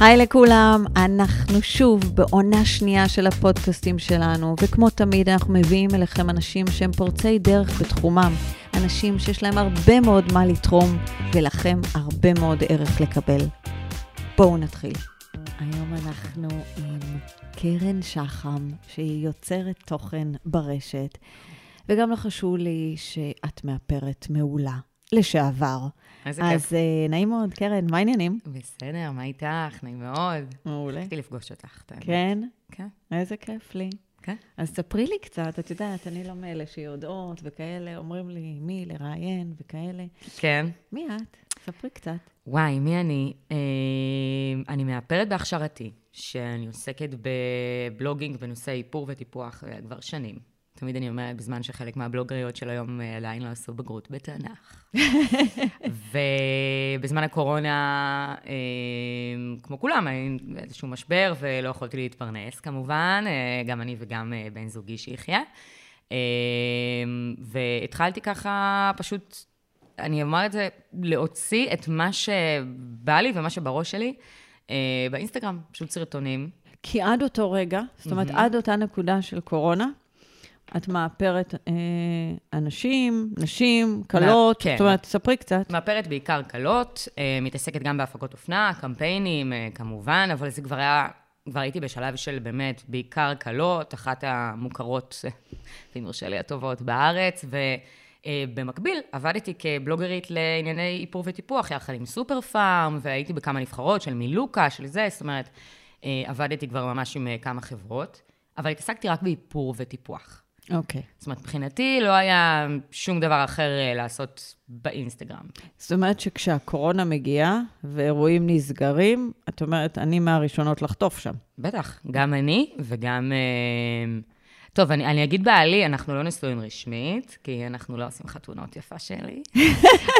היי לכולם, אנחנו שוב בעונה שנייה של הפודקאסטים שלנו, וכמו תמיד אנחנו מביאים אליכם אנשים שהם פורצי דרך בתחומם, אנשים שיש להם הרבה מאוד מה לתרום, ולכם הרבה מאוד ערך לקבל. בואו נתחיל. היום אנחנו עם קרן שחם, שהיא יוצרת תוכן ברשת, וגם לא חשוב לי שאת מאפרת מעולה. לשעבר. איזה אז כיף. אה, נעים מאוד, קרן, מה העניינים? בסדר, מה איתך? נעים מאוד. מעולה. רציתי לפגוש אותך. את האמת. כן? כן. איזה כיף לי. כן. אז ספרי לי קצת, את יודעת, אני לא מאלה שיודעות וכאלה, אומרים לי מי לראיין וכאלה. כן. מי את? ספרי קצת. וואי, מי אני? אה, אני מאפרת בהכשרתי, שאני עוסקת בבלוגינג בנושא איפור וטיפוח אה, כבר שנים. תמיד אני אומרת, בזמן שחלק מהבלוגריות של היום אה, עדיין לא עשו בגרות בתנ"ך. ובזמן הקורונה, אה, כמו כולם, היה איזשהו משבר ולא יכולתי להתפרנס, כמובן, אה, גם אני וגם בן זוגי שיחיה. והתחלתי ככה פשוט, אני אומר את זה, להוציא את מה שבא לי ומה שבראש שלי באינסטגרם, פשוט סרטונים. כי עד אותו רגע, זאת אומרת, עד אותה נקודה של קורונה, את מאפרת אה, אנשים, נשים, כלות, כן. זאת אומרת, ספרי קצת. מאפרת בעיקר קלות, אה, מתעסקת גם בהפקות אופנה, קמפיינים, אה, כמובן, אבל זה כבר היה, כבר הייתי בשלב של באמת בעיקר קלות, אחת המוכרות, אם יורשה לי, הטובות בארץ, ובמקביל עבדתי כבלוגרית לענייני איפור וטיפוח, יחד עם סופר פארם, והייתי בכמה נבחרות של מילוקה, של זה, זאת אומרת, אה, עבדתי כבר ממש עם אה, כמה חברות, אבל התעסקתי רק באיפור וטיפוח. אוקיי. זאת אומרת, מבחינתי לא היה שום דבר אחר אה, לעשות באינסטגרם. זאת אומרת שכשהקורונה מגיעה ואירועים נסגרים, את אומרת, אני מהראשונות לחטוף שם. בטח, גם אני וגם... אה, טוב, אני, אני אגיד בעלי, אנחנו לא נשואים רשמית, כי אנחנו לא עושים חתונות יפה שלי.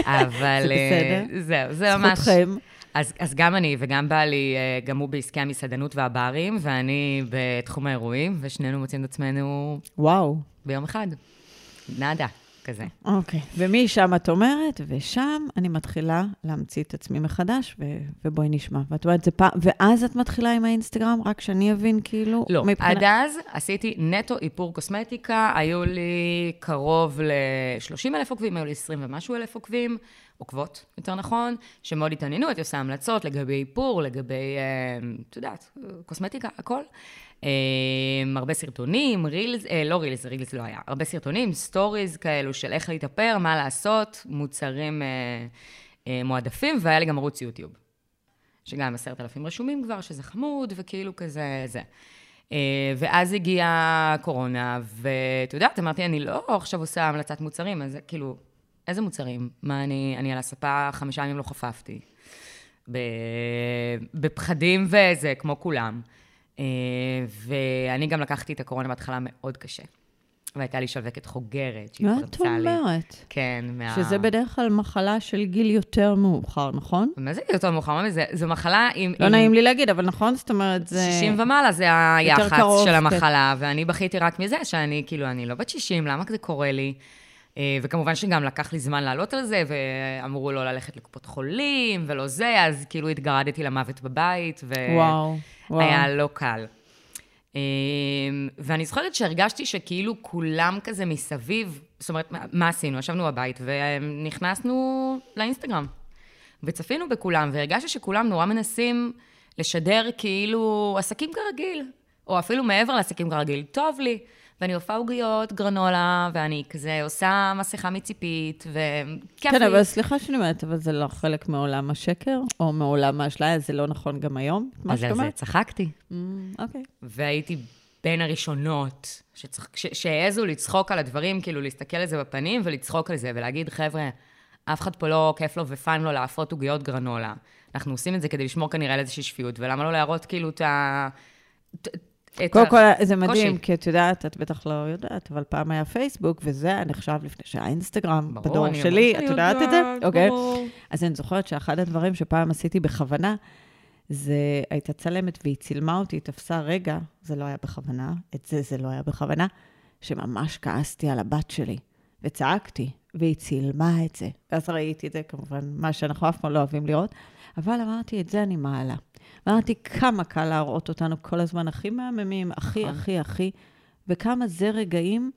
אבל... זה אה, בסדר. זהו, זה ממש... זכותכם. אז, אז גם אני וגם בעלי, אה, גם הוא בעסקי המסעדנות והברים, ואני בתחום האירועים, ושנינו מוצאים את עצמנו וואו. ביום אחד. נאדה, כזה. אוקיי. ומשם את אומרת, ושם אני מתחילה להמציא את עצמי מחדש, ו- ובואי נשמע. ואת אומרת, זה פעם, ואז את מתחילה עם האינסטגרם, רק שאני אבין, כאילו, לא, מבחינת- עד אז עשיתי נטו איפור קוסמטיקה, היו לי קרוב ל-30 אלף עוקבים, היו לי 20 ומשהו אלף עוקבים, עוקבות, יותר נכון, שמאוד התעניינו, הייתי עושה המלצות לגבי איפור, לגבי, אה, את יודעת, קוסמטיקה, הכל. אה, הרבה סרטונים, reels, אה, לא reels, reels לא היה, הרבה סרטונים, stories כאלו של איך להתאפר, מה לעשות, מוצרים מועדפים, והיה לי גם ערוץ יוטיוב. שגם עשרת אלפים רשומים כבר, שזה חמוד, וכאילו כזה, זה. ואז הגיעה הקורונה, ואת יודעת, אמרתי, אני לא עכשיו עושה המלצת מוצרים, אז כאילו, איזה מוצרים? מה, אני, אני על הספה חמישה ימים לא חפפתי. בפחדים וזה, כמו כולם. אה, ואני גם לקחתי את הקורונה בהתחלה מאוד קשה. והייתה לי שווקת חוגרת, שהיא מה את פרצה לי. אומרת? כן, מה... שזה בדרך כלל מחלה של גיל יותר מאוחר, נכון? מה זה יותר מאוחר? מה זה? זו מחלה עם... לא עם... נעים לי להגיד, אבל נכון? זאת אומרת, זה... 60 ומעלה זה היח"צ קרוב, של כן. המחלה, ואני בכיתי רק מזה שאני, כאילו, אני לא בת 60, למה זה קורה לי? אה, וכמובן שגם לקח לי זמן לעלות על זה, ואמרו לא ללכת לקופות חולים, ולא זה, אז כאילו התגרדתי למוות בבית. והיה לא קל. אה, ואני זוכרת שהרגשתי שכאילו כולם כזה מסביב, זאת אומרת, מה עשינו? ישבנו בבית ונכנסנו לאינסטגרם. וצפינו בכולם, והרגשתי שכולם נורא מנסים לשדר כאילו עסקים כרגיל, או אפילו מעבר לעסקים כרגיל, טוב לי. ואני עופה עוגיות, גרנולה, ואני כזה עושה מסכה מציפית, וכיף כן, לי. אבל סליחה שאני אומרת, אבל זה לא חלק מעולם השקר, או מעולם האשליה, זה לא נכון גם היום, מה אז שאת על זה אומרת? צחקתי. Mm, אוקיי. והייתי בין הראשונות שצח... ש... שהעזו לצחוק על הדברים, כאילו להסתכל על זה בפנים ולצחוק על זה, ולהגיד, חבר'ה, אף אחד פה לא כיף לו ופאן לו לאפות עוגיות גרנולה. אנחנו עושים את זה כדי לשמור כנראה על איזושהי שפיות, ולמה לא להראות כאילו את ה... קודם כל, זה מדהים, קושי. כי את יודעת, את בטח לא יודעת, אבל פעם היה פייסבוק, וזה היה נחשב לפני שהיה אינסטגרם, ברור, בדור שלי, את יודעת את זה? אוקיי. ברור. אז אני זוכרת שאחד הדברים שפעם עשיתי בכוונה, זה הייתה צלמת והיא צילמה אותי, תפסה רגע, זה לא היה בכוונה, את זה זה לא היה בכוונה, שממש כעסתי על הבת שלי, וצעקתי, והיא צילמה את זה. ואז ראיתי את זה, כמובן, מה שאנחנו אף פעם לא אוהבים לראות, אבל אמרתי, את זה אני מעלה. אמרתי, כמה קל להראות אותנו כל הזמן הכי מהממים, הכי, נכון. הכי, הכי, וכמה זה רגעים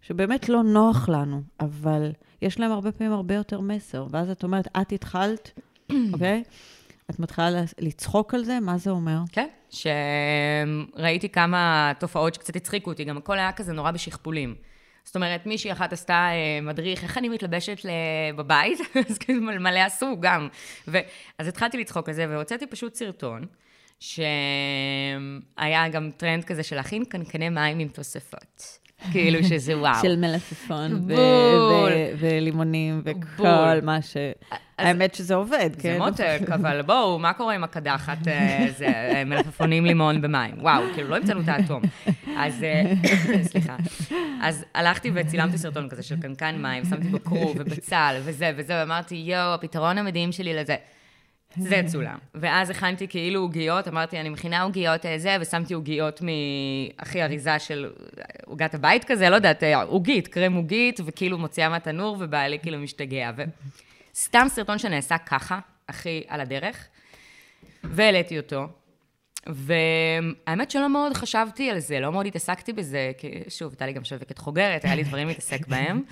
שבאמת לא נוח לנו, אבל יש להם הרבה פעמים הרבה יותר מסר. ואז את אומרת, את התחלת, אוקיי? את מתחילה לצחוק על זה, מה זה אומר? כן, שראיתי כמה תופעות שקצת הצחיקו אותי, גם הכל היה כזה נורא בשכפולים. זאת אומרת, מישהי אחת עשתה אה, מדריך, איך אני מתלבשת בבית, אז כאילו מלא עשו גם. ו... אז התחלתי לצחוק על זה, והוצאתי פשוט סרטון, שהיה גם טרנד כזה של להכין קנקני מים עם תוספות. כאילו שזה וואו. של מלפפון. ולימונים, וכל. מה ש... האמת שזה עובד, כן? זה מותק, אבל בואו, מה קורה עם הקדחת, אה, זה, אה, מלפפונים לימון במים? וואו, כאילו, לא המצאנו את האטום. אז, אה, סליחה. אז הלכתי וצילמתי סרטון כזה של קנקן מים, שמתי בכרוב ובצל וזה וזה, ואמרתי, יואו, הפתרון המדהים שלי לזה. זה צולם. ואז הכנתי כאילו עוגיות, אמרתי, אני מכינה עוגיות אה, זה, ושמתי עוגיות מהכי אריזה של עוגת הבית כזה, לא יודעת, אה, עוגית, קרם עוגית, וכאילו מוציאה מהתנור, ובעלי כאילו משתגע. וסתם סרטון שנעשה ככה, הכי על הדרך, והעליתי אותו. והאמת שלא מאוד חשבתי על זה, לא מאוד התעסקתי בזה, כי שוב, הייתה לי גם שווקת חוגרת, היה לי דברים להתעסק בהם.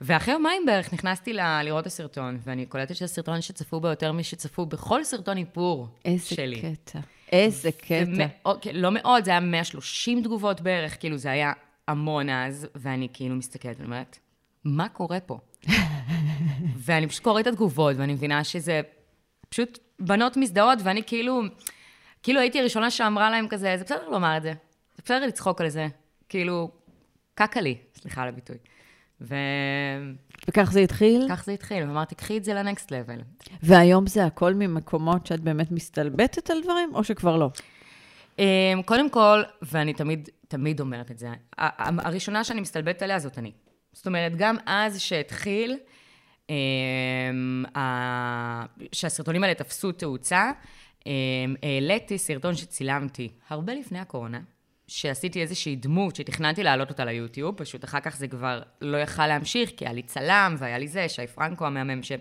ואחרי יומיים בערך נכנסתי ל- לראות את הסרטון, ואני קולטת שזה סרטון שצפו בו יותר משצפו בכל סרטון איפור איזה שלי. קטע. איזה קטע. ומאוד, כן, לא מאוד, זה היה 130 תגובות בערך, כאילו זה היה המון אז, ואני כאילו מסתכלת ואני אומרת, מה קורה פה? ואני פשוט קוראת את התגובות, ואני מבינה שזה פשוט בנות מזדהות, ואני כאילו, כאילו הייתי הראשונה שאמרה להם כזה, זה בסדר לומר את זה, זה בסדר לצחוק על זה, כאילו, קקה לי, סליחה על הביטוי. וכך וכך זה התחיל? זה התחיל, ואמרתי, קחי את זה לנקסט לבל. והיום זה הכל ממקומות שאת באמת מסתלבטת על דברים, או שכבר לא? אמ, קודם כל, ואני תמיד, תמיד אומרת את זה, הראשונה שאני מסתלבטת עליה זאת אני. זאת אומרת, גם אז שהתחיל, אמ, שהסרטונים האלה תפסו תאוצה, אמ, העליתי סרטון שצילמתי הרבה לפני הקורונה, שעשיתי איזושהי דמות שתכננתי להעלות אותה ליוטיוב, פשוט אחר כך זה כבר לא יכל להמשיך, כי היה לי צלם והיה לי זה, שי פרנקו המהמם, ש...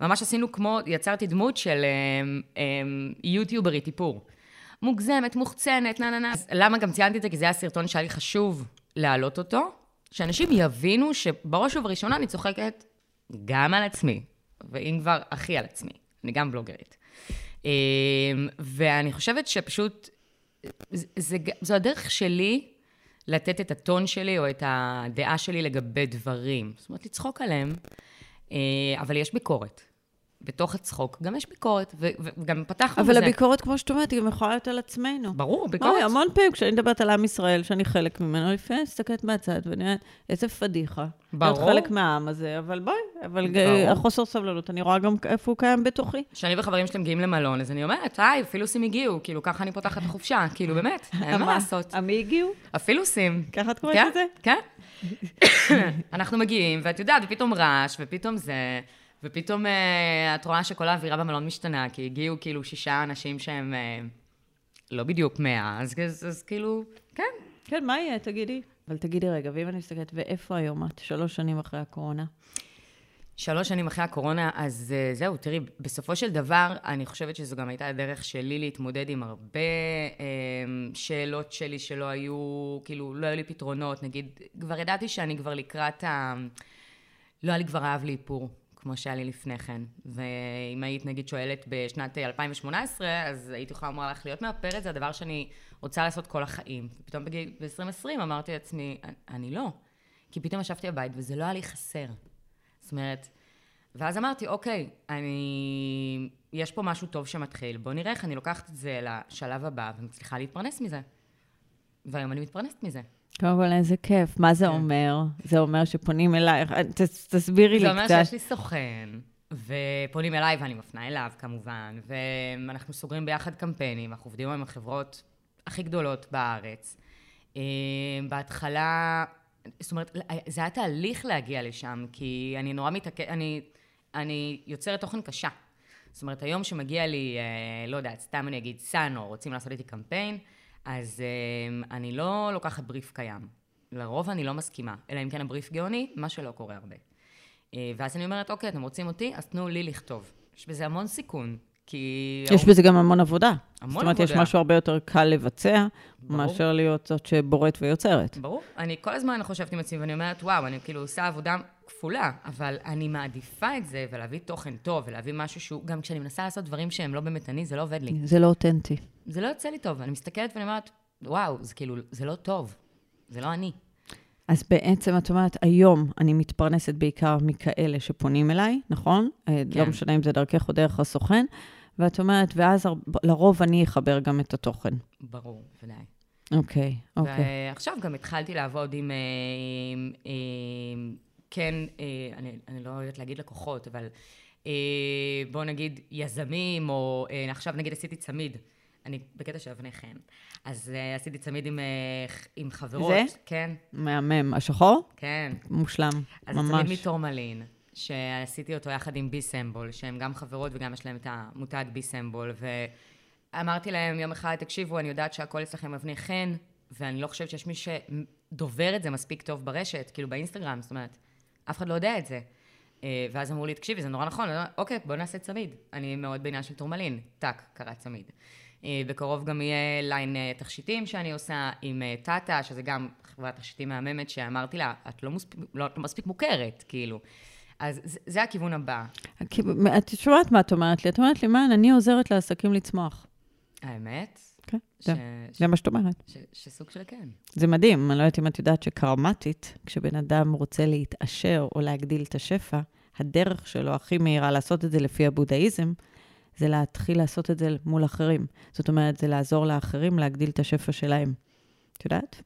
ממש עשינו כמו, יצרתי דמות של אמ, אמ, יוטיוברית איפור. מוגזמת, מוחצנת, נה נה נה. למה גם ציינתי את זה? כי זה היה סרטון שהיה לי חשוב להעלות אותו, שאנשים יבינו שבראש ובראשונה אני צוחקת גם על עצמי, ואם כבר, הכי על עצמי. אני גם בלוגרית. אמ, ואני חושבת שפשוט, זה, זה, זו הדרך שלי לתת את הטון שלי או את הדעה שלי לגבי דברים. זאת אומרת, לצחוק עליהם, אה, אבל יש ביקורת. בתוך הצחוק גם יש ביקורת, ו- וגם פתחנו אבל בזה. הביקורת, כמו שאת אומרת, היא גם יכולה להיות על עצמנו. ברור, ביקורת. אוי, המון פעמים כשאני מדברת על עם ישראל, שאני חלק ממנו, לפעמים אני מסתכלת מהצד ואני אומרת, איזה פדיחה. ברור. להיות חלק מהעם הזה, אבל בואי, אבל ברור. החוסר סבלנות, אני רואה גם איפה הוא קיים בתוכי. כשאני וחברים שלי מגיעים למלון, אז אני אומרת, היי, אפילוסים הגיעו, כאילו, ככה אני פותחת את החופשה, כאילו, באמת, אין מה לעשות. עמי הגיעו? אפילוסים. ככה את קוראת כן, לזה? כן. אנחנו מגיעים, ואת יודעת, ופתאום רעש, ופתאום זה, ופתאום אה, את רואה שכל האווירה במלון משתנה, כי הגיעו כאילו שישה אנשים שהם אה, לא בדיוק מאה, אז, אז, אז כאילו, כן. כן, מה יהיה? תגידי. אבל תגידי רגע, ואם אני מסתכלת, ואיפה היום את? שלוש שנים אחרי הקורונה. שלוש שנים אחרי הקורונה, אז uh, זהו, תראי, בסופו של דבר, אני חושבת שזו גם הייתה הדרך שלי להתמודד עם הרבה um, שאלות שלי שלא היו, כאילו, לא היו לי פתרונות. נגיד, כבר ידעתי שאני כבר לקראת ה... לא היה לי כבר אהב לאיפור, כמו שהיה לי לפני כן. ואם היית, נגיד, שואלת בשנת 2018, אז הייתי יכולה לומר לך, להיות מאפרת זה הדבר שאני רוצה לעשות כל החיים. ופתאום בגיל- ב-2020 אמרתי לעצמי, "אני- לא. כי פתאום ישבתי בבית וזה לא היה לי חסר. זאת אומרת, ואז אמרתי, אוקיי, אני... יש פה משהו טוב שמתחיל, בואו נראה איך אני לוקחת את זה לשלב הבא ומצליחה להתפרנס מזה. והיום אני מתפרנסת מזה. קודם כל, איזה כיף. מה זה כן. אומר? זה אומר שפונים אלייך. ת- תסבירי לי זה קצת. אומר שיש לי סוכן, ופונים אליי ואני מפנה אליו כמובן, ואנחנו סוגרים ביחד קמפיינים, אנחנו עובדים עם החברות הכי גדולות בארץ. אה, בהתחלה, זאת אומרת, זה היה תהליך להגיע לשם, כי אני נורא מתעקשת, אני, אני יוצרת תוכן קשה. זאת אומרת, היום שמגיע לי, אה, לא יודעת, סתם אני אגיד סאנו, רוצים לעשות איתי קמפיין, אז אה, אני לא לוקחת בריף קיים. לרוב אני לא מסכימה, אלא אם כן הבריף גאוני, מה שלא קורה הרבה. אה, ואז אני אומרת, אוקיי, אתם רוצים אותי? אז תנו לי לכתוב. יש בזה המון סיכון, כי... יש בזה גם המון עבודה. המון זאת אומרת, יש עבודה. משהו הרבה יותר קל לבצע, ברור. מאשר להיות זאת שבוראת ויוצרת. ברור. אני כל הזמן חושבת עם עצמי, ואני אומרת, וואו, אני כאילו עושה עבודה כפולה, אבל אני מעדיפה את זה, ולהביא תוכן טוב, ולהביא משהו שהוא, גם כשאני מנסה לעשות דברים שהם לא באמת אני, זה לא עובד לי. זה לא אותנטי. זה לא יוצא לי טוב. אני מסתכלת ואני אומרת, וואו, זה כאילו, זה לא טוב. זה לא אני. אז בעצם את אומרת, היום אני מתפרנסת בעיקר מכאלה שפונים אליי, נכון? כן. לא כן. משנה אם זה דרכך או דרך הסוכן, ואת אומרת, ואז לרוב אני אחבר גם את התוכן. ברור, ודאי. אוקיי, אוקיי. ועכשיו גם התחלתי לעבוד עם, אה, עם, עם כן, אה, אני, אני לא אוהבת להגיד לקוחות, אבל אה, בואו נגיד יזמים, או אה, עכשיו נגיד עשיתי צמיד. אני בקטע של אבני חן. אז אה, עשיתי צמיד עם, אה, עם חברות. זה? כן, מהמם. השחור? כן. מושלם, אז ממש. צמיד מטורמלין, שעשיתי אותו יחד עם ביסמבול, שהן גם חברות וגם יש להן את המותג ביסמבול, ואמרתי להם יום אחד, תקשיבו, אני יודעת שהכל אצלכם אבני חן, ואני לא חושבת שיש מי שדובר את זה מספיק טוב ברשת, כאילו באינסטגרם, זאת אומרת, אף אחד לא יודע את זה. אה, ואז אמרו לי, תקשיבי, זה נורא נכון, אוקיי, בוא נעשה צמיד. אני מאוד בעניין של טורמלין, טאק, קרה צמיד. אה, בקרוב גם יהיה line אה, תכשיטים שאני עושה עם אה, טאטה, שזה גם חברת תכשיטים מהממת, שאמרתי לה, את לא, מספיק, לא, את לא מספיק מוכרת, כאילו. אז זה, זה הכיוון הבא. את שומעת מה את אומרת לי? את אומרת לי, מה, אני עוזרת לעסקים לצמוח. האמת, כן, זה- ש, זה מה שאת אומרת. ש, שסוג של כן. זה מדהים, אני לא יודעת אם את יודעת שקרמטית, כשבן אדם רוצה להתעשר או להגדיל את השפע, הדרך שלו הכי מהירה לעשות את זה לפי הבודהיזם, זה להתחיל לעשות את זה מול אחרים. זאת אומרת, זה לעזור לאחרים להגדיל את השפע שלהם. את יודעת?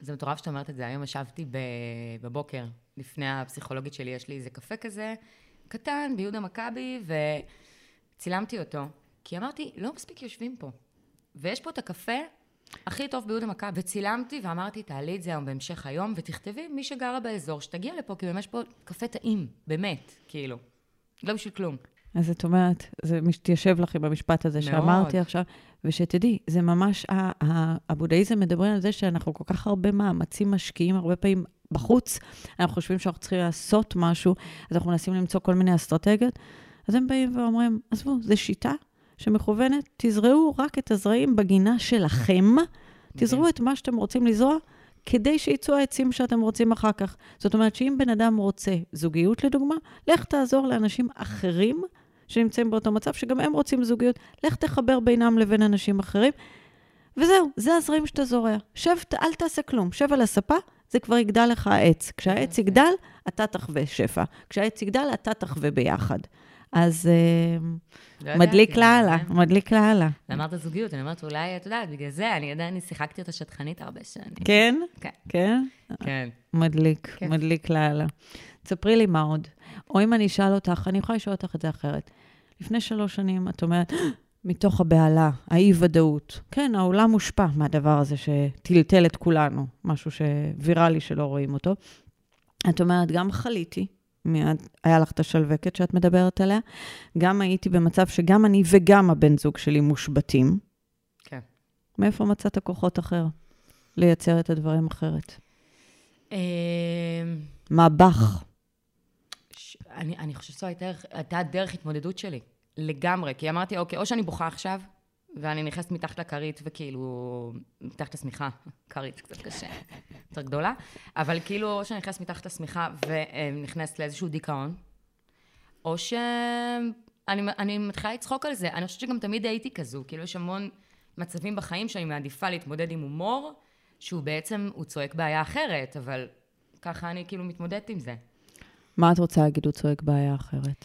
זה מטורף שאת אומרת את זה. היום ישבתי בבוקר, לפני הפסיכולוגית שלי, יש לי איזה קפה כזה, קטן, ביהודה מכבי, וצילמתי אותו. כי אמרתי, לא מספיק יושבים פה. ויש פה את הקפה הכי טוב ביהודה מכבי, וצילמתי ואמרתי, תעלי את זה היום בהמשך היום, ותכתבי מי שגרה באזור, שתגיע לפה, כי באמת יש פה קפה טעים, באמת, כאילו. לא בשביל כלום. אז את אומרת, זה מתיישב לך עם המשפט הזה מאוד. שאמרתי עכשיו, ושתדעי, זה ממש, הבודהיזם מדברים על זה שאנחנו כל כך הרבה מאמצים משקיעים, הרבה פעמים בחוץ, אנחנו חושבים שאנחנו צריכים לעשות משהו, אז אנחנו מנסים למצוא כל מיני אסטרטגיות, אז הם באים ואומרים, עזבו, זו שיטה שמכוונת, תזרעו רק את הזרעים בגינה שלכם, תזרעו את מה שאתם רוצים לזרוע, כדי שיצאו העצים שאתם רוצים אחר כך. זאת אומרת שאם בן אדם רוצה זוגיות, לדוגמה, לך תעזור לאנשים אחרים שנמצאים באותו מצב, שגם הם רוצים זוגיות, לך תחבר בינם לבין אנשים אחרים, וזהו, זה הזרעים שאתה זורע. שב, אל תעשה כלום, שב על הספה, זה כבר יגדל לך העץ. כשהעץ. יגדל, אתה תחווה שפע. כשהעץ יגדל, אתה תחווה ביחד. אז אה, לא מדליק לאללה, מדליק לאללה. אמרת זוגיות, אני אומרת, אולי, את יודעת, בגלל זה, אני עדיין אני שיחקתי אותה שטחנית הרבה שנים. כן? כן. כן? כן. מדליק, כיף. מדליק לאללה. תספרי לי מה עוד. או אם אני אשאל אותך, אני יכולה לשאול אותך את זה אחרת. לפני שלוש שנים את אומרת, מתוך הבהלה, האי-ודאות. כן, העולם מושפע מהדבר הזה שטלטל את כולנו, משהו שוויראלי שלא רואים אותו. את אומרת, גם חליתי, מיד היה לך את השלווקת שאת מדברת עליה, גם הייתי במצב שגם אני וגם הבן זוג שלי מושבתים. כן. מאיפה מצאת כוחות אחר? לייצר את הדברים אחרת. אמ, מה בך? ש- אני, אני חושבת שזו הייתה, הייתה דרך התמודדות שלי, לגמרי. כי אמרתי, אוקיי, או שאני בוכה עכשיו, ואני נכנסת מתחת לכרית, וכאילו, מתחת לשמיכה, כרית קצת קשה, יותר גדולה, אבל כאילו, או שאני נכנסת מתחת לשמיכה ונכנסת לאיזשהו דיכאון, או שאני אני מתחילה לצחוק על זה. אני חושבת שגם תמיד הייתי כזו, כאילו, יש המון מצבים בחיים שאני מעדיפה להתמודד עם הומור, שהוא בעצם, הוא צועק בעיה אחרת, אבל ככה אני כאילו מתמודדת עם זה. מה את רוצה להגיד, הוא צועק בעיה אחרת?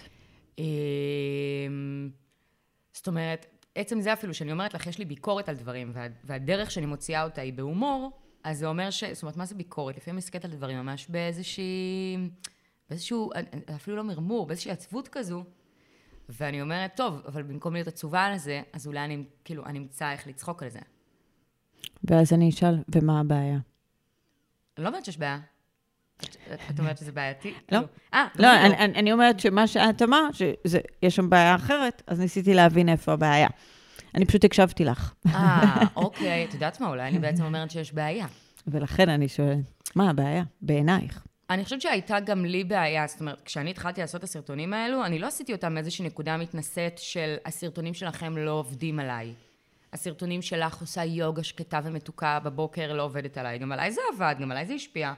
אמ, זאת אומרת, עצם זה אפילו שאני אומרת לך, יש לי ביקורת על דברים, וה, והדרך שאני מוציאה אותה היא בהומור, אז זה אומר ש... זאת אומרת, מה זה ביקורת? לפעמים מסתכלת על דברים ממש באיזושהי... באיזשהו, אפילו לא מרמור, באיזושהי עצבות כזו, ואני אומרת, טוב, אבל במקום להיות עצובה על זה, אז אולי אני, כאילו, אני אמצא איך לצחוק על זה. ואז אני אשאל, ומה הבעיה? אני לא אומרת שיש בעיה. את, אומרת שזה בעייתי? לא. כאילו, אה, לא, אני אומרת שמה שאת אמרת, שיש שם בעיה אחרת, אז ניסיתי להבין איפה הבעיה. אני פשוט הקשבתי לך, אה, אוקיי, את יודעת מה, אולי אני בעצם אומרת שיש בעיה. ולכן אני שואלת, מה הבעיה בעינייך? אני חושבת שהייתה גם לי בעיה, זאת אומרת, כשאני התחלתי לעשות את הסרטונים האלו, אני לא עשיתי אותם מאיזושהי נקודה מתנשאת של הסרטונים שלכם לא עובדים עליי. הסרטונים שלך עושה יוגה שקטה ומתוקה בבוקר לא עובדת עליי. גם עליי זה עבד, גם עליי זה השפיע.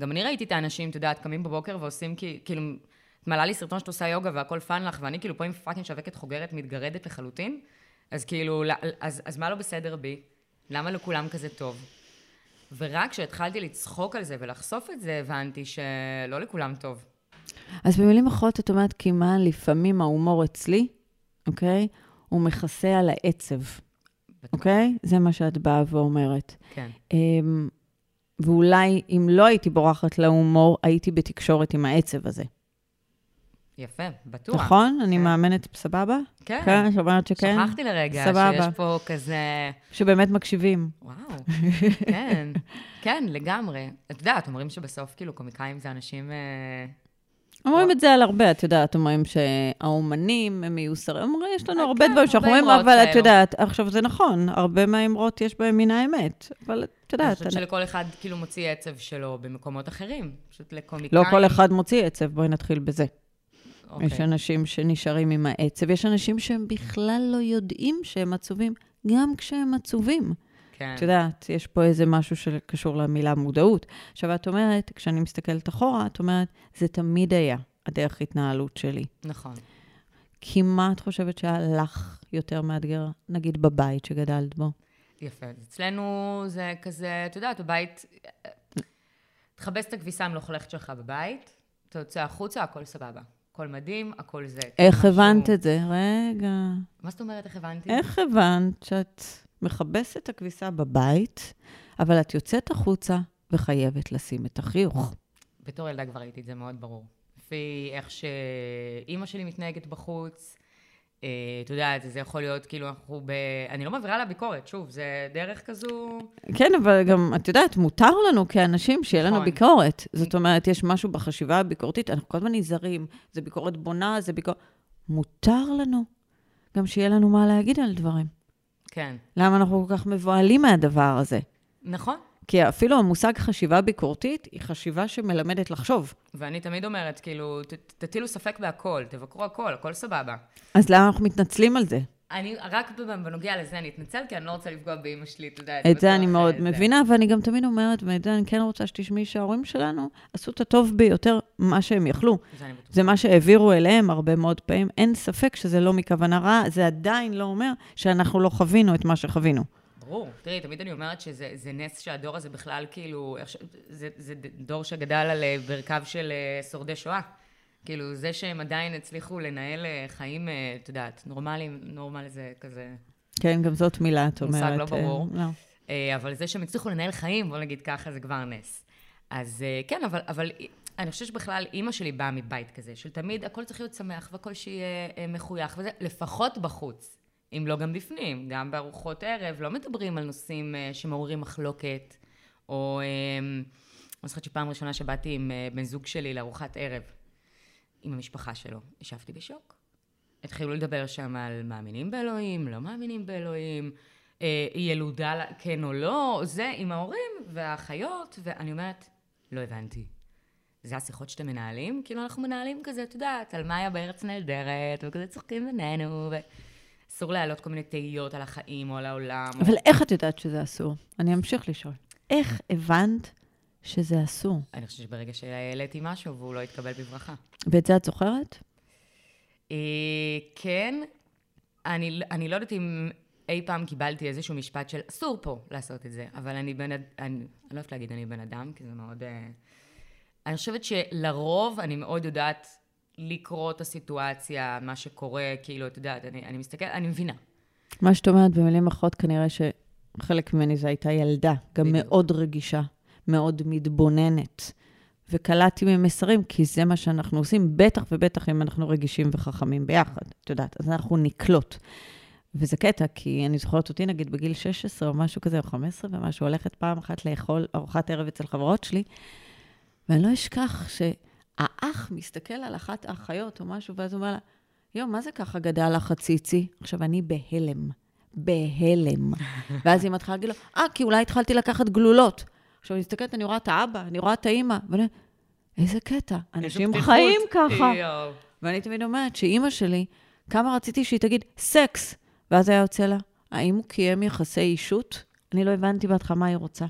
גם אני ראיתי את האנשים, את יודעת, קמים בבוקר ועושים כאילו, מעלה לי סרטון שאת עושה יוגה והכל fun לך, ואני כאילו פה עם fucking שווקת חוגרת מתגרדת לחלוטין, אז כאילו, אז, אז מה לא בסדר בי? למה לכולם כזה טוב? ורק כשהתחלתי לצחוק על זה ולחשוף את זה, הבנתי שלא לכולם טוב. אז במילים אחרות, את אומרת, כמעט לפעמים ההומור אצלי, אוקיי? הוא מכסה על העצב. אוקיי? זה מה שאת באה ואומרת. כן. Um, ואולי אם לא הייתי בורחת להומור, הייתי בתקשורת עם העצב הזה. יפה, בטוח. נכון? כן. אני מאמנת סבבה? כן. כן, שאומרת שכן? שכחתי לרגע סבבה. שיש פה כזה... שבאמת מקשיבים. וואו, כן, כן, לגמרי. את יודעת, אומרים שבסוף, כאילו, קומיקאים זה אנשים... אה, אומרים את זה על הרבה, את יודעת, אומרים שהאומנים הם מיוסרים, אומרים, יש לנו הרבה כן, דברים שאנחנו אומרים, אבל את יודעת, עכשיו זה נכון, הרבה מהאמרות יש בהם מן האמת, אבל את יודעת... אני חושבת שלכל אחד כאילו מוציא עצב שלו במקומות אחרים, פשוט לקומיקאים... לא כל אחד מוציא עצב, בואי נתחיל בזה. Okay. יש אנשים שנשארים עם העצב, יש אנשים שהם בכלל לא יודעים שהם עצובים, גם כשהם עצובים. כן. את יודעת, יש פה איזה משהו שקשור למילה מודעות. עכשיו, את אומרת, כשאני מסתכלת אחורה, את אומרת, זה תמיד היה הדרך התנהלות שלי. נכון. כי מה את חושבת שהיה לך יותר מאתגר, נגיד בבית שגדלת בו? יפה. אצלנו זה כזה, את יודעת, בבית, תכבס את הכביסה אם לא שלך בבית, אתה יוצא החוצה, הכל סבבה. הכל מדהים, הכל זה. איך הבנת את זה? רגע. מה זאת אומרת, איך הבנתי? איך הבנת שאת מכבסת את הכביסה בבית, אבל את יוצאת החוצה וחייבת לשים את החיוך. בתור ילדה כבר ראיתי את זה מאוד ברור. לפי איך שאימא שלי מתנהגת בחוץ, אה, אתה יודע, זה, זה יכול להיות כאילו אנחנו ב... אני לא מעבירה לה ביקורת, שוב, זה דרך כזו... כן, אבל גם, את יודעת, מותר לנו כאנשים שיהיה לנו נכון. ביקורת. זאת אומרת, יש משהו בחשיבה הביקורתית, אנחנו כל הזמן נזהרים, זה ביקורת בונה, זה ביקורת... מותר לנו גם שיהיה לנו מה להגיד על דברים. כן. למה אנחנו כל כך מבוהלים מהדבר הזה? נכון. כי אפילו המושג חשיבה ביקורתית היא חשיבה שמלמדת לחשוב. ואני תמיד אומרת, כאילו, ת, תטילו ספק בהכל, תבקרו הכל, הכל סבבה. אז למה אנחנו מתנצלים על זה? אני, רק בנוגע לזה אני אתנצל, כי אני לא רוצה לפגוע באימא שלי, אתה יודע. את זה אני מאוד זה. מבינה, ואני גם תמיד אומרת, ואת זה אני כן רוצה שתשמעי שההורים שלנו עשו את הטוב ביותר מה שהם יכלו. זה, זה מה שהעבירו אליהם הרבה מאוד פעמים. אין ספק שזה לא מכוונה רעה, זה עדיין לא אומר שאנחנו לא חווינו את מה שחווינו. ברור. תראי, תמיד אני אומרת שזה נס שהדור הזה בכלל, כאילו, זה, זה דור שגדל על אה, ברכיו של אה, שורדי שואה. כאילו, זה שהם עדיין הצליחו לנהל אה, חיים, את יודעת, נורמליים, נורמל זה כזה... כן, גם זאת מילה, את אומרת. מושג לא ברור. לא. אבל זה שהם הצליחו לנהל חיים, בוא נגיד ככה, זה כבר נס. אז כן, אבל, אבל אני חושבת שבכלל אימא שלי באה מבית כזה, של תמיד הכל צריך להיות שמח והכל שיהיה מחוייך וזה, לפחות בחוץ. אם לא גם בפנים, גם בארוחות ערב, לא מדברים על נושאים שמעוררים מחלוקת, או... אני זוכרת שפעם ראשונה שבאתי עם בן זוג שלי לארוחת ערב, עם המשפחה שלו, ישבתי בשוק. התחילו לדבר שם על מאמינים באלוהים, לא מאמינים באלוהים, uh, ילודה כן או לא, זה עם ההורים והאחיות, ואני אומרת, לא הבנתי. זה השיחות שאתם מנהלים? כאילו אנחנו מנהלים כזה, את יודעת, על מאיה בארץ נהדרת, וכזה צוחקים בינינו, ו... אסור להעלות כל מיני תהיות על החיים או על העולם. אבל או... איך את יודעת שזה אסור? אני אמשיך לשאול. איך הבנת שזה אסור? אני חושבת שברגע שהעליתי משהו והוא לא התקבל בברכה. ואת זה את זוכרת? אה, כן. אני, אני לא יודעת אם אי פעם קיבלתי איזשהו משפט של אסור פה לעשות את זה, אבל אני בן אדם, אני, לא אוהבת להגיד אני בן אדם, כי זה מאוד... אה, אני חושבת שלרוב אני מאוד יודעת לקרוא את הסיטואציה, מה שקורה, כאילו, את יודעת, אני, אני מסתכלת, אני מבינה. מה שאת אומרת במילים אחרות, כנראה שחלק ממני זו הייתה ילדה, גם בדיוק. מאוד רגישה, מאוד מתבוננת. וקלטתי ממסרים, כי זה מה שאנחנו עושים, בטח ובטח אם אנחנו רגישים וחכמים ביחד, את יודעת, אז אנחנו נקלוט. וזה קטע, כי אני זוכרת אותי, נגיד, בגיל 16 או משהו כזה, או 15 ומשהו, הולכת פעם אחת לאכול ארוחת ערב אצל חברות שלי, ואני לא אשכח ש... האח מסתכל על אחת האחיות או משהו, ואז הוא אומר לה, יואו, מה זה ככה גדל לך הציצי? עכשיו, אני בהלם. בהלם. ואז היא מתחילה להגיד לו, אה, כי אולי התחלתי לקחת גלולות. עכשיו, אני מסתכלת, אני רואה את האבא, אני רואה את האימא, ואני איזה קטע. אנשים פתיחות. חיים ככה. יואו. ואני תמיד אומרת שאימא שלי, כמה רציתי שהיא תגיד סקס, ואז היה יוצא לה, האם הוא קיים יחסי אישות? אני לא הבנתי בהתחלה מה היא רוצה.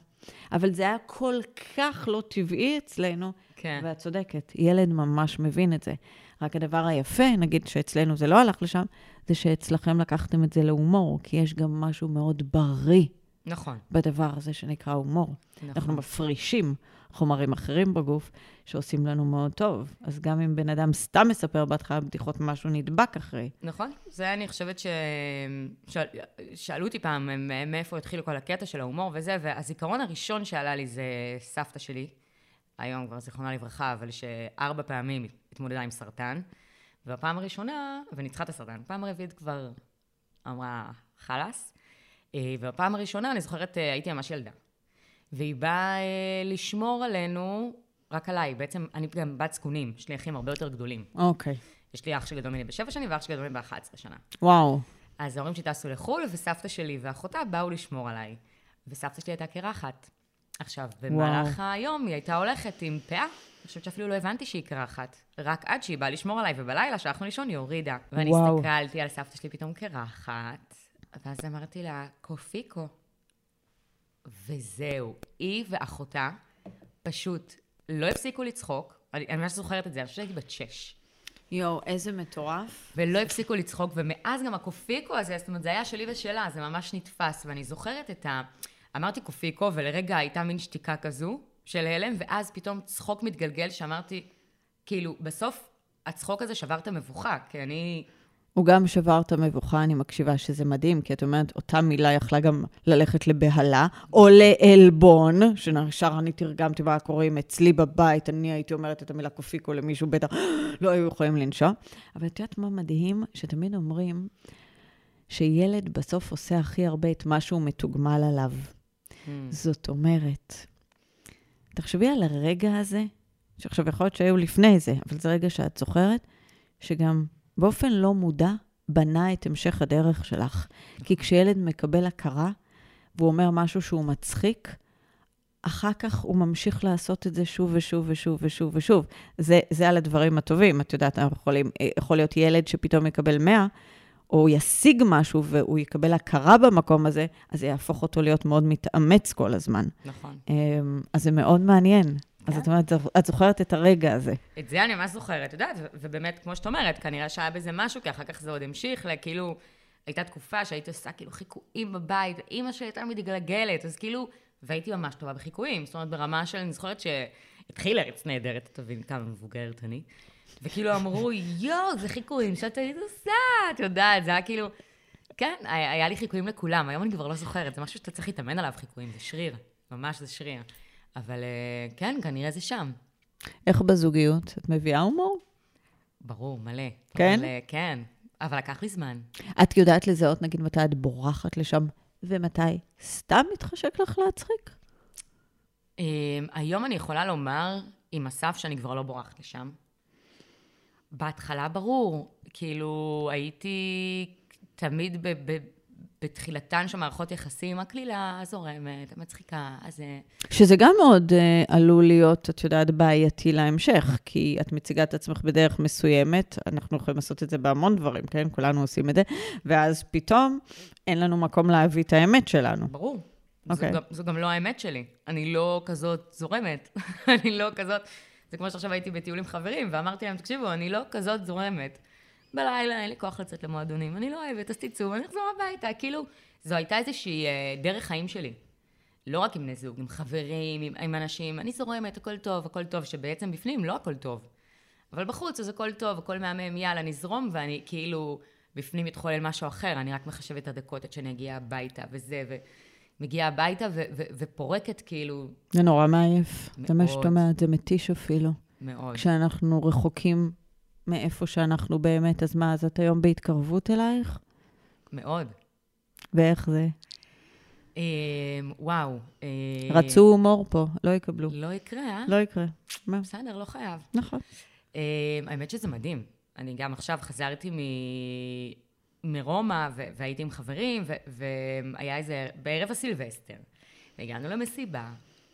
אבל זה היה כל כך לא טבעי אצלנו, כן. ואת צודקת, ילד ממש מבין את זה. רק הדבר היפה, נגיד שאצלנו זה לא הלך לשם, זה שאצלכם לקחתם את זה להומור, כי יש גם משהו מאוד בריא נכון, בדבר הזה שנקרא הומור. אנחנו נכון. מפרישים חומרים אחרים בגוף שעושים לנו מאוד טוב. אז גם אם בן אדם סתם מספר בהתחלה בדיחות, משהו נדבק אחרי. נכון, זה אני חושבת ש... שאל... שאלו אותי פעם מאיפה התחילו כל הקטע של ההומור וזה, והזיכרון הראשון שעלה לי זה סבתא שלי, היום כבר זיכרונה לברכה, אבל שארבע פעמים התמודדה עם סרטן, והפעם הראשונה, וניצחה את הסרטן, פעם הרביעית כבר אמרה חלאס, והפעם הראשונה, אני זוכרת, אה, הייתי ממש ילדה, והיא באה אה, לשמור עלינו, רק עליי, בעצם אני גם בת זקונים, יש לי אחים הרבה יותר גדולים. אוקיי. יש לי אח שגדול ממני בשבע שנים ואח שגדול ממני ב-11 שנה. וואו. אז ההורים שלי טסו לחו"ל, וסבתא שלי ואחותה באו לשמור עליי. וסבתא שלי הייתה קרחת. עכשיו, במהלך היום היא הייתה הולכת עם פאה. אני חושבת שאפילו לא הבנתי שהיא קרחת. רק עד שהיא באה לשמור עליי, ובלילה, כשהלכנו לישון, היא הורידה. ואני וואו. הסתכלתי על סבתא שלי פתאום קרחת, ואז אמרתי לה, קופיקו. וזהו. היא ואחותה פשוט לא הפסיקו לצחוק. אני ממש זוכרת את זה, אני חושבת שהייתי בת שש. יואו, איזה מטורף. ולא הפסיקו לצחוק, ומאז גם הקופיקו הזה, זאת אומרת, זה היה שלי ושלה, זה ממש נתפס, ואני זוכרת את ה... אמרתי קופיקו, ולרגע הייתה מין שתיקה כזו של הלם, ואז פתאום צחוק מתגלגל, שאמרתי, כאילו, בסוף הצחוק הזה שבר את המבוכה, כי אני... הוא גם שבר את המבוכה, אני מקשיבה שזה מדהים, כי את אומרת, אותה מילה יכלה גם ללכת לבהלה, או לעלבון, שנשאר אני תרגמתי מה קורה אם אצלי בבית, אני הייתי אומרת את המילה קופיקו למישהו, בטח לא היו יכולים לנשום. אבל את יודעת מה מדהים? שתמיד אומרים שילד בסוף עושה הכי הרבה את מה שהוא מתוגמל עליו. זאת אומרת, תחשבי על הרגע הזה, שעכשיו יכול להיות שהיו לפני זה, אבל זה רגע שאת זוכרת, שגם באופן לא מודע בנה את המשך הדרך שלך. כי כשילד מקבל הכרה, והוא אומר משהו שהוא מצחיק, אחר כך הוא ממשיך לעשות את זה שוב ושוב ושוב ושוב ושוב. זה, זה על הדברים הטובים. את יודעת, אנחנו יכולים, יכול להיות ילד שפתאום יקבל 100, או הוא ישיג משהו והוא יקבל הכרה במקום הזה, אז זה יהפוך אותו להיות מאוד מתאמץ כל הזמן. נכון. אמ, אז זה מאוד מעניין. אז כן. את אומרת, את זוכרת את הרגע הזה. את זה אני ממש זוכרת, את יודעת, ובאמת, כמו שאת אומרת, כנראה שהיה בזה משהו, כי אחר כך זה עוד המשיך, לכאילו, הייתה תקופה שהייתי עושה כאילו חיקויים בבית, ואימא שלי הייתה מתגלגלת, אז כאילו, והייתי ממש טובה בחיקויים, זאת אומרת, ברמה של, אני זוכרת שהתחילה ארץ נהדרת, תבין כמה מבוגרת אני, וכאילו אמרו, יואו, זה חיקויים שאת היית עושה, את יודעת, זה היה כאילו, כן, היה לי חיקויים לכולם, היום אני כבר לא זוכרת, זה משהו שאתה צריך להתאמן עליו, חיקויים, זה שריר, ממש זה שריר. אבל אה, כן, כנראה זה שם. איך בזוגיות? את מביאה הומור? ברור, מלא. כן? אבל, אה, כן, אבל לקח לי זמן. את יודעת לזהות, נגיד, מתי את בורחת לשם, ומתי סתם מתחשק לך להצחיק? אה, היום אני יכולה לומר עם אסף שאני כבר לא בורחת לשם. בהתחלה ברור, כאילו הייתי תמיד ב- ב- בתחילתן של מערכות יחסים, הקלילה, הזורמת, המצחיקה, אז... אה, שזה גם מאוד uh, עלול להיות, את יודעת, בעייתי להמשך, כי את מציגה את עצמך בדרך מסוימת, אנחנו יכולים לעשות את זה בהמון דברים, כן? כולנו עושים את זה, ואז פתאום אין לנו מקום להביא את האמת שלנו. ברור. Okay. אוקיי. זו, גם, זו גם לא האמת שלי. אני לא כזאת זורמת. אני לא כזאת... זה כמו שעכשיו הייתי בטיול עם חברים, ואמרתי להם, תקשיבו, אני לא כזאת זורמת. בלילה אין לי כוח לצאת למועדונים, אני לא אוהבת, אז תצאו ואני אחזור הביתה. כאילו, זו הייתה איזושהי אה, דרך חיים שלי. לא רק עם בני זוג, עם חברים, עם, עם אנשים, אני זורמת, הכל טוב, הכל טוב, שבעצם בפנים לא הכל טוב. אבל בחוץ אז הכל טוב, הכל מהמם, יאללה, נזרום, ואני כאילו, בפנים מתחולל משהו אחר, אני רק מחשבת את הדקות עד שאני אגיע הביתה, וזה, ומגיעה הביתה ו- ו- ופורקת כאילו, זה נורא מעייף. זה מה שאת מאוד. אומרת, זה מתיש אפילו. מאוד. כשאנחנו רחוקים מאיפה שאנחנו באמת, אז מה, אז את היום בהתקרבות אלייך? מאוד. ואיך זה? אה, וואו. אה, רצו הומור פה, לא יקבלו. לא יקרה, אה? לא יקרה. מה? בסדר, לא חייב. נכון. אה, האמת שזה מדהים. אני גם עכשיו חזרתי מ... מרומא, ו- והייתי עם חברים, ו- והיה איזה, בערב הסילבסטר. והגענו למסיבה,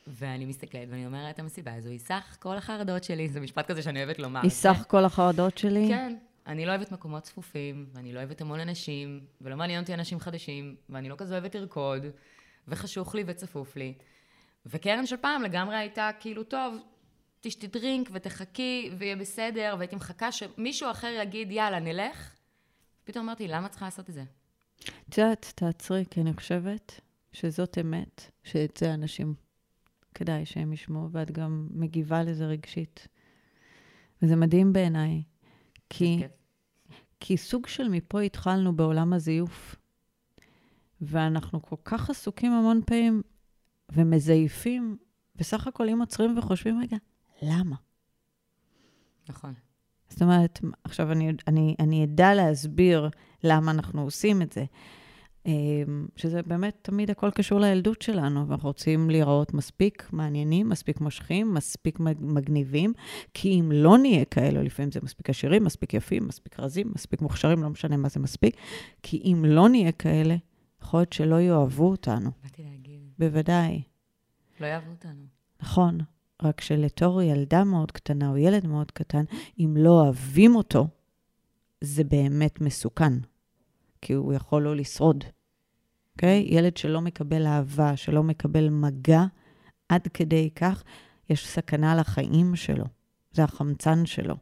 ואני מסתכלת ואני אומרת, המסיבה הזו סך כל החרדות שלי. זה משפט כזה שאני אוהבת לומר. היא סך כל החרדות שלי? כן. אני לא אוהבת מקומות צפופים, ואני לא אוהבת המון אנשים, ולא מעניין אותי אנשים חדשים, ואני לא כזה אוהבת לרקוד, וחשוך לי וצפוף לי. וקרן של פעם לגמרי הייתה כאילו, טוב, תשתי דרינק ותחכי ויהיה בסדר, והייתי מחכה שמישהו אחר יגיד, יאללה, נלך. פתאום אמרתי, למה צריכה לעשות את זה? את יודעת, תעצרי, כי אני חושבת שזאת אמת, שאת זה אנשים כדאי שהם ישמעו, ואת גם מגיבה לזה רגשית. וזה מדהים בעיניי, כי, כי סוג של מפה התחלנו בעולם הזיוף. ואנחנו כל כך עסוקים המון פעמים ומזייפים, בסך הכל אם עוצרים וחושבים, רגע, למה? נכון. זאת אומרת, עכשיו אני, אני, אני אדע להסביר למה אנחנו עושים את זה. אמ, שזה באמת תמיד הכל קשור לילדות שלנו, ואנחנו רוצים להיראות מספיק מעניינים, מספיק מושכים, מספיק מגניבים, כי אם לא נהיה כאלו, לפעמים זה מספיק עשירים, מספיק יפים, מספיק רזים, מספיק מוכשרים, לא משנה מה זה מספיק, כי אם לא נהיה כאלה, יכול להיות שלא יאהבו אותנו. באתי להגיד. בוודאי. לא יאהבו אותנו. נכון, רק שלתור ילדה מאוד קטנה או ילד מאוד קטן, אם לא אוהבים אותו, זה באמת מסוכן. כי הוא יכול לא לשרוד. אוקיי? Okay? ילד שלא מקבל אהבה, שלא מקבל מגע, עד כדי כך יש סכנה לחיים שלו. זה החמצן שלו.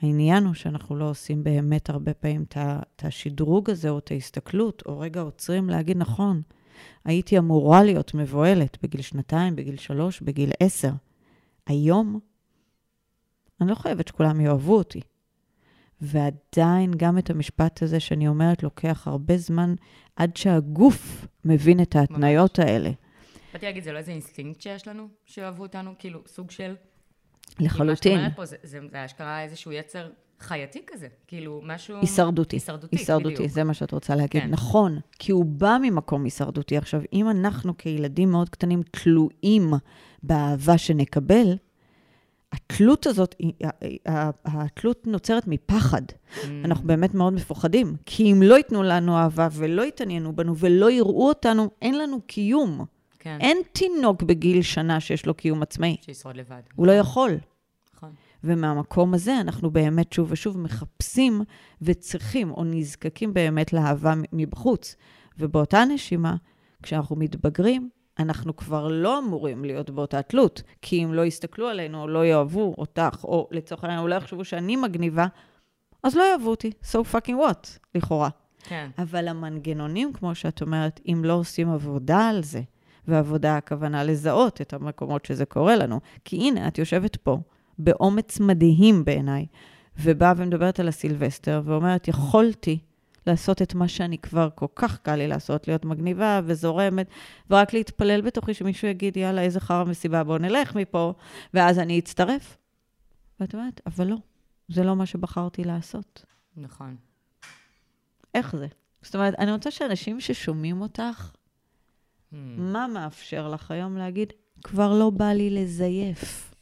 העניין הוא שאנחנו לא עושים באמת הרבה פעמים את השדרוג הזה, או את ההסתכלות, או רגע עוצרים להגיד, נכון, הייתי אמורה להיות מבוהלת בגיל שנתיים, בגיל שלוש, בגיל עשר. היום, אני לא חייבת שכולם יאהבו אותי. ועדיין גם את המשפט הזה שאני אומרת, לוקח הרבה זמן עד שהגוף מבין את ההתניות ממש. האלה. באתי להגיד, זה לא איזה אינסטינקט שיש לנו, שאוהבו אותנו, כאילו, סוג של... לחלוטין. מה שאת אומרת פה, זה, זה, זה אשכרה איזשהו יצר חייתי כזה, כאילו, משהו... הישרדותי. הישרדותי, הישרדותי, בדיוק. זה מה שאת רוצה להגיד. כן. נכון, כי הוא בא ממקום הישרדותי. עכשיו, אם אנחנו כילדים מאוד קטנים תלויים באהבה שנקבל, התלות הזאת, התלות נוצרת מפחד. Mm. אנחנו באמת מאוד מפוחדים, כי אם לא ייתנו לנו אהבה ולא יתעניינו בנו ולא יראו אותנו, אין לנו קיום. כן. אין תינוק בגיל שנה שיש לו קיום עצמאי. שישרוד לבד. הוא לא יכול. נכון. ומהמקום הזה אנחנו באמת שוב ושוב מחפשים וצריכים או נזקקים באמת לאהבה מבחוץ. ובאותה נשימה, כשאנחנו מתבגרים, אנחנו כבר לא אמורים להיות באותה תלות, כי אם לא יסתכלו עלינו, או לא יאהבו אותך, או לצורך העניין, אולי יחשבו שאני מגניבה, אז לא יאהבו אותי. So fucking what, לכאורה. כן. אבל המנגנונים, כמו שאת אומרת, אם לא עושים עבודה על זה, ועבודה הכוונה לזהות את המקומות שזה קורה לנו, כי הנה, את יושבת פה, באומץ מדהים בעיניי, ובאה ומדברת על הסילבסטר, ואומרת, יכולתי לעשות את מה שאני כבר כל כך קל לי לעשות, להיות מגניבה וזורמת, ורק להתפלל בתוכי שמישהו יגיד, יאללה, איזה חרא מסיבה, בואו נלך מפה, ואז אני אצטרף. ואת אומרת, אבל לא, זה לא מה שבחרתי לעשות. נכון. איך זה? זאת אומרת, אני רוצה שאנשים ששומעים אותך, hmm. מה מאפשר לך היום להגיד, כבר לא בא לי לזייף.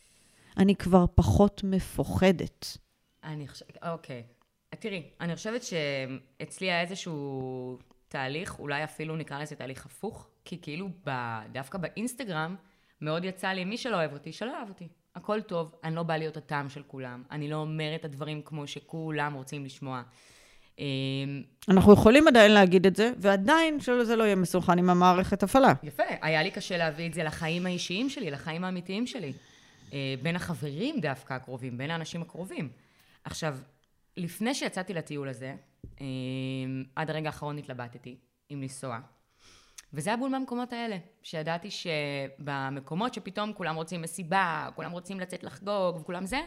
אני כבר פחות מפוחדת. אני חושבת, אוקיי. תראי, אני חושבת שאצלי היה איזשהו תהליך, אולי אפילו נקרא לזה תהליך הפוך, כי כאילו ב, דווקא באינסטגרם מאוד יצא לי, מי שלא אוהב אותי, שלא אוהב אותי. הכל טוב, אני לא באה להיות הטעם של כולם, אני לא אומרת את הדברים כמו שכולם רוצים לשמוע. אמ, אנחנו יכולים עדיין להגיד את זה, ועדיין שזה לא יהיה מסוכן עם המערכת הפעלה. יפה, היה לי קשה להביא את זה לחיים האישיים שלי, לחיים האמיתיים שלי. אה, בין החברים דווקא הקרובים, בין האנשים הקרובים. עכשיו, לפני שיצאתי לטיול הזה, אה, עד הרגע האחרון התלבטתי אם לנסוע. וזה היה בול מהמקומות האלה, שידעתי שבמקומות שפתאום כולם רוצים מסיבה, כולם רוצים לצאת לחגוג וכולם זה,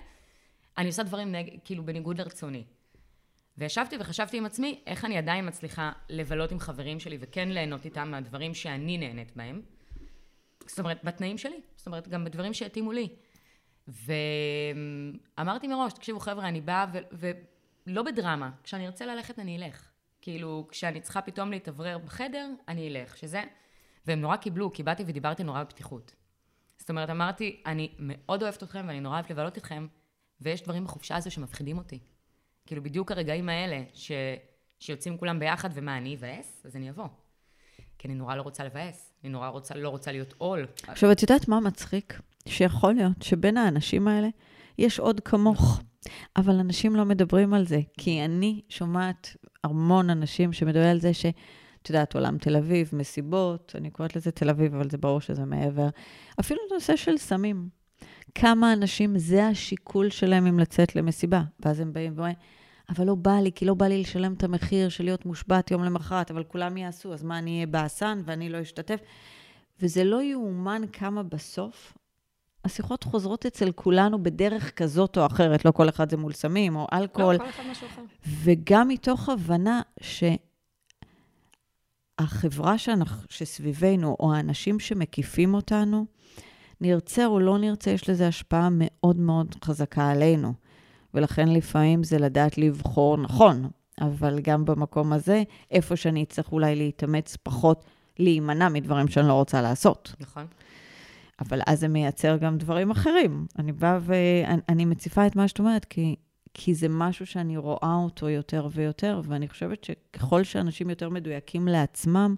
אני עושה דברים נג... כאילו בניגוד לרצוני. וישבתי וחשבתי עם עצמי, איך אני עדיין מצליחה לבלות עם חברים שלי וכן ליהנות איתם מהדברים שאני נהנית בהם. זאת אומרת, בתנאים שלי. זאת אומרת, גם בדברים שהתאימו לי. ואמרתי מראש, תקשיבו חבר'ה, אני באה ו... ו... לא בדרמה, כשאני ארצה ללכת אני אלך. כאילו, כשאני צריכה פתאום להתאוורר בחדר, אני אלך, שזה... והם נורא קיבלו, כי באתי ודיברתי נורא בפתיחות. זאת אומרת, אמרתי, אני מאוד אוהבת אתכם ואני נורא אוהבת לבלות איתכם, ויש דברים בחופשה הזו שמפחידים אותי. כאילו, בדיוק הרגעים האלה, ש... שיוצאים כולם ביחד, ומה, אני אבאס? אז אני אבוא. כי אני נורא לא רוצה לבאס, אני נורא רוצה, לא רוצה להיות עול. עכשיו, את יודעת מה מצחיק? שיכול להיות שבין האנשים האלה יש עוד כמוך, אבל אנשים לא מדברים על זה, כי אני שומעת המון אנשים שמדברים על זה ש... את יודעת, עולם תל אביב, מסיבות, אני קוראת לזה תל אביב, אבל זה ברור שזה מעבר. אפילו נושא של סמים. כמה אנשים, זה השיקול שלהם אם לצאת למסיבה. ואז הם באים ואומרים, אבל לא בא לי, כי לא בא לי לשלם את המחיר של להיות מושבת יום למחרת, אבל כולם יעשו, אז מה, אני אהיה באסן ואני לא אשתתף? וזה לא יאומן כמה בסוף השיחות חוזרות אצל כולנו בדרך כזאת או אחרת, לא כל אחד זה מול סמים או אלכוהול. לא, כל אחד משהו אחר. וגם מתוך הבנה שהחברה שאנחנו, שסביבנו, או האנשים שמקיפים אותנו, נרצה או לא נרצה, יש לזה השפעה מאוד מאוד חזקה עלינו. ולכן לפעמים זה לדעת לבחור נכון, אבל גם במקום הזה, איפה שאני אצטרך אולי להתאמץ פחות, להימנע מדברים שאני לא רוצה לעשות. נכון. אבל אז זה מייצר גם דברים אחרים. אני באה ואני מציפה את מה שאת אומרת, כי, כי זה משהו שאני רואה אותו יותר ויותר, ואני חושבת שככל שאנשים יותר מדויקים לעצמם,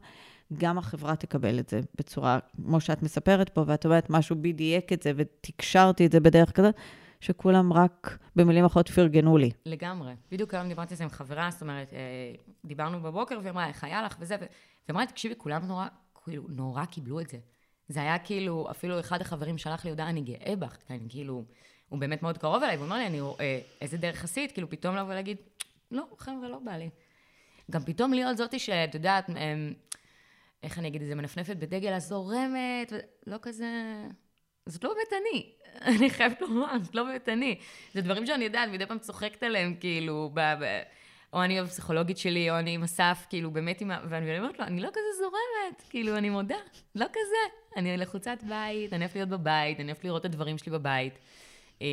גם החברה תקבל את זה בצורה, כמו שאת מספרת פה, ואת אומרת, משהו בי דייק את זה, ותקשרתי את זה בדרך כזאת, שכולם רק, במילים אחרות, פרגנו לי. לגמרי. בדיוק היום דיברתי על זה עם חברה, זאת אומרת, אה, דיברנו בבוקר, והיא אמרה, איך היה לך וזה, והיא אמרה, תקשיבי, כולם נורא, כאילו, נורא קיבלו את זה. זה היה כאילו, אפילו אחד החברים שלח לי הודעה, אני גאה בך, אני כאילו, הוא באמת מאוד קרוב אליי, והוא אומר לי, אני, אה, איזה דרך עשית, כאילו, פתאום לבוא ולהגיד, לא, חבר'ה, לא בא לי. גם פתאום להיות זאתי שאת יודעת, איך אני אגיד את זה, מנפנפת בדגל הזורמת, לא כזה... זאת לא באמת אני. אני חייבת לומר, זאת לא באמת אני. זה דברים שאני יודעת, מדי פעם צוחקת עליהם, כאילו, ב... ב... או אני הפסיכולוגית שלי, או אני עם אסף, כאילו, באמת עם ה... ואני אומרת לו, אני לא כזה זורמת, כאילו, אני מודה, לא כזה. אני לחוצת בית, אני אוהבת להיות בבית, אני אוהבת לראות את הדברים שלי בבית. אמ,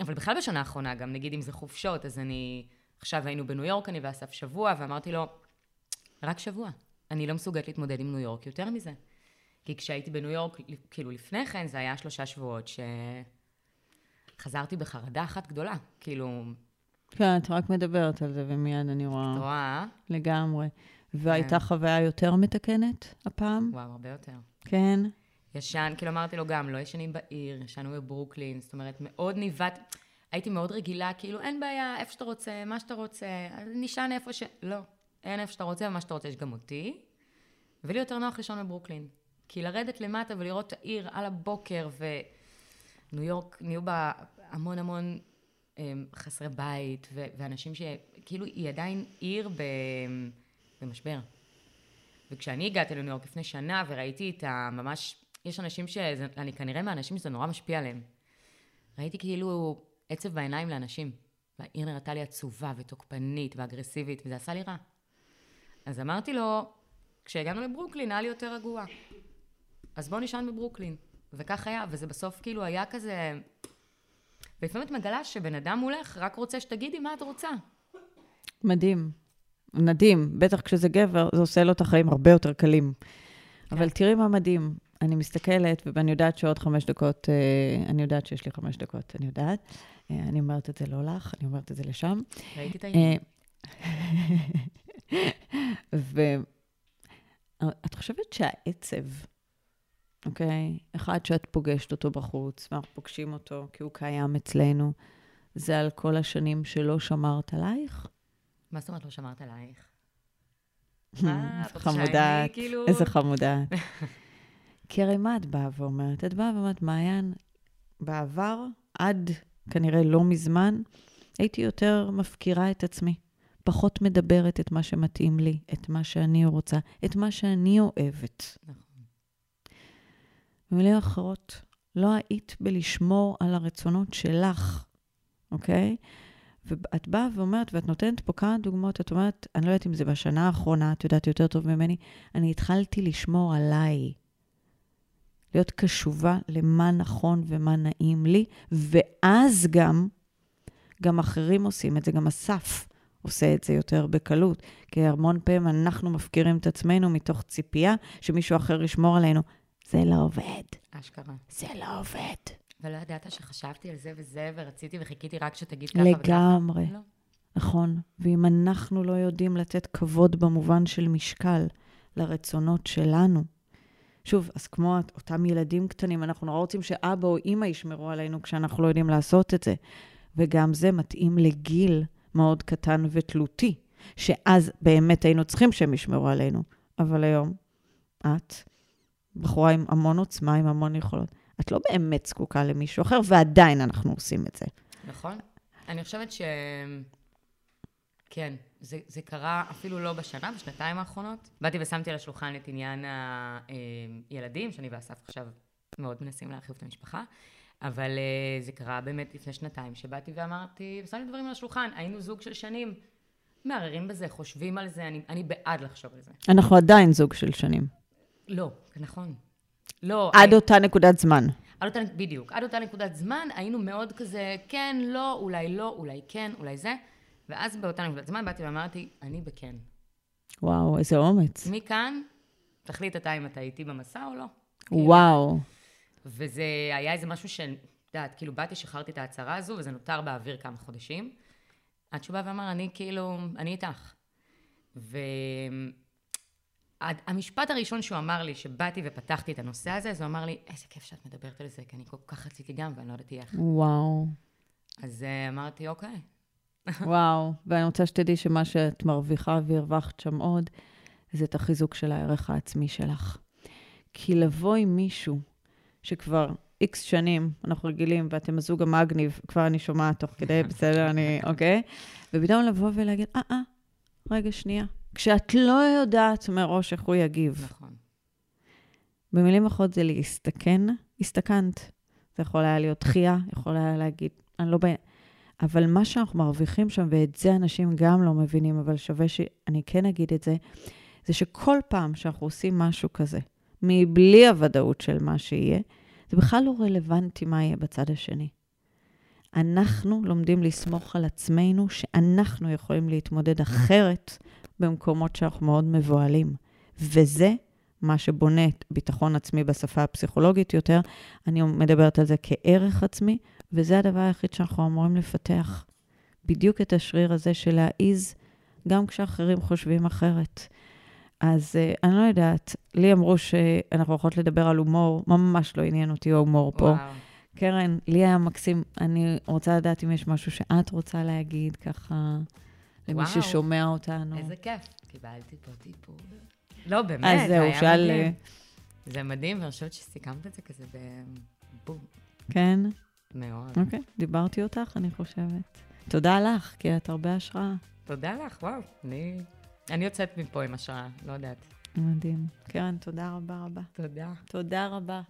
אבל בכלל בשנה האחרונה, גם נגיד אם זה חופשות, אז אני... עכשיו היינו בניו יורק, אני ואסף שבוע, ואמרתי לו, רק שבוע. אני לא מסוגלת להתמודד עם ניו יורק יותר מזה. כי כשהייתי בניו יורק, כאילו לפני כן, זה היה שלושה שבועות שחזרתי בחרדה אחת גדולה. כאילו, כן, את רק מדברת על זה, ומיד אני רואה. את רואה? לגמרי. והייתה כן. חוויה יותר מתקנת הפעם? וואו, הרבה יותר. כן. ישן, כאילו אמרתי לו גם, לא ישנים בעיר, ישנו בברוקלין, זאת אומרת, מאוד ניווט, הייתי מאוד רגילה, כאילו, אין בעיה, איפה שאתה רוצה, מה שאתה רוצה, נשען איפה ש... לא, אין איפה שאתה רוצה, ומה שאתה רוצה יש גם אותי. ולי יותר נוח לישון בברוקלין. כי לרדת למטה ולראות את העיר על הבוקר, וניו יורק, נהיו בה המון המון חסרי בית, ו- ואנשים שכאילו היא עדיין עיר ב- במשבר. וכשאני הגעתי לניו יורק לפני שנה וראיתי את הממש, יש אנשים שאני כנראה מהאנשים שזה נורא משפיע עליהם. ראיתי כאילו עצב בעיניים לאנשים. והעיר נראתה לי עצובה ותוקפנית ואגרסיבית, וזה עשה לי רע. אז אמרתי לו, כשהגענו לברוקלין היה לי יותר רגוע. אז בוא נשען בברוקלין. וכך היה, וזה בסוף כאילו היה כזה... ולפעמים את מגלה שבן אדם מולך רק רוצה שתגידי מה את רוצה. מדהים. מדהים. בטח כשזה גבר, זה עושה לו את החיים הרבה יותר קלים. כן. אבל תראי מה מדהים. אני מסתכלת, ואני יודעת שעוד חמש דקות, אה, אני יודעת שיש לי חמש דקות, אני יודעת. אה, אני אומרת את זה לא לך, אני אומרת את זה לשם. ראיתי את העניין. ואת חושבת שהעצב, אוקיי? אחד שאת פוגשת אותו בחוץ, ואנחנו פוגשים אותו כי הוא קיים אצלנו, זה על כל השנים שלא שמרת עלייך? מה זאת אומרת לא שמרת עלייך? חמודה, כאילו- איזה חמודה. כי הרי מה את באה ואומרת? את באה ואומרת, מעיין, בעבר, עד כנראה לא מזמן, הייתי יותר מפקירה את עצמי. פחות מדברת את מה שמתאים לי, את מה שאני רוצה, את מה שאני אוהבת. נכון. במילים אחרות, לא היית בלשמור על הרצונות שלך, אוקיי? ואת באה ואומרת, ואת נותנת פה כמה דוגמאות, את אומרת, אני לא יודעת אם זה בשנה האחרונה, את יודעת יותר טוב ממני, אני התחלתי לשמור עליי. להיות קשובה למה נכון ומה נעים לי, ואז גם, גם אחרים עושים את זה, גם אסף עושה את זה יותר בקלות. כי המון פעמים אנחנו מפקירים את עצמנו מתוך ציפייה שמישהו אחר ישמור עלינו. זה לא עובד. אשכרה. זה לא עובד. ולא ידעת שחשבתי על זה וזה, ורציתי וחיכיתי רק שתגיד ככה וככה? לגמרי. לא. נכון. ואם אנחנו לא יודעים לתת כבוד במובן של משקל לרצונות שלנו. שוב, אז כמו אותם ילדים קטנים, אנחנו נורא רוצים שאבא או אימא ישמרו עלינו כשאנחנו לא יודעים לעשות את זה. וגם זה מתאים לגיל מאוד קטן ותלותי, שאז באמת היינו צריכים שהם ישמרו עלינו. אבל היום, את, בחורה עם המון עוצמה, עם המון יכולות, את לא באמת זקוקה למישהו אחר, ועדיין אנחנו עושים את זה. נכון. אני חושבת ש... כן, זה, זה קרה אפילו לא בשנה, בשנתיים האחרונות. באתי ושמתי על השולחן את עניין הילדים, שאני ואסף עכשיו מאוד מנסים להרחיב את המשפחה, אבל אה, זה קרה באמת לפני שנתיים, שבאתי ואמרתי, ושמתי דברים על השולחן, היינו זוג של שנים. מערערים בזה, חושבים על זה, אני, אני בעד לחשוב על זה. אנחנו עדיין זוג של שנים. לא, נכון. לא. עד אני, אותה נקודת זמן. עד אותה, בדיוק. עד אותה נקודת זמן היינו מאוד כזה, כן, לא, אולי לא, אולי כן, אולי זה. ואז באותה נקודת זמן באתי ואמרתי, אני בכן. וואו, איזה אומץ. מכאן, תחליט אתה אם אתה איתי במסע או לא. וואו. וזה היה איזה משהו ש... יודעת, כאילו באתי, שחררתי את ההצהרה הזו, וזה נותר באוויר כמה חודשים. עד שהוא בא ואמר, אני כאילו, אני איתך. והמשפט הראשון שהוא אמר לי, שבאתי ופתחתי את הנושא הזה, אז הוא אמר לי, איזה כיף שאת מדברת על זה, כי אני כל כך רציתי גם, ואני לא ידעתי איך. וואו. אז uh, אמרתי, אוקיי. וואו, ואני רוצה שתדעי שמה שאת מרוויחה והרווחת שם עוד, זה את החיזוק של הערך העצמי שלך. כי לבוא עם מישהו שכבר איקס שנים, אנחנו רגילים, ואתם הזוג המגניב, כבר אני שומעת תוך כדי, בסדר, אני, אוקיי? ופתאום לבוא ולהגיד, אה, אה, רגע, שנייה. כשאת לא יודעת מראש איך הוא יגיב. נכון. במילים אחרות זה להסתכן, הסתכנת. זה יכול היה להיות דחייה, יכול היה להגיד, אני לא... ב... אבל מה שאנחנו מרוויחים שם, ואת זה אנשים גם לא מבינים, אבל שווה שאני כן אגיד את זה, זה שכל פעם שאנחנו עושים משהו כזה, מבלי הוודאות של מה שיהיה, זה בכלל לא רלוונטי מה יהיה בצד השני. אנחנו לומדים לסמוך על עצמנו שאנחנו יכולים להתמודד אחרת במקומות שאנחנו מאוד מבוהלים. וזה מה שבונה ביטחון עצמי בשפה הפסיכולוגית יותר. אני מדברת על זה כערך עצמי, וזה הדבר היחיד שאנחנו אמורים לפתח. בדיוק את השריר הזה של להעיז, גם כשאחרים חושבים אחרת. אז uh, אני לא יודעת, לי אמרו שאנחנו יכולות לדבר על הומור, ממש לא עניין אותי ההומור פה. וואו. קרן, לי היה מקסים, אני רוצה לדעת אם יש משהו שאת רוצה להגיד ככה, למי וואו. ששומע אותנו. איזה כיף. קיבלתי פה טיפול. לא, באמת, אז זה זהו, שאל... מדהים. זה מדהים, ואני חושבת שסיכמת את זה כזה בבום. כן, מאוד. אוקיי, דיברתי אותך, אני חושבת. תודה לך, כי את הרבה השראה. תודה לך, וואו. אני, אני יוצאת מפה עם השראה, לא יודעת. מדהים. קרן, תודה רבה רבה. תודה. תודה רבה.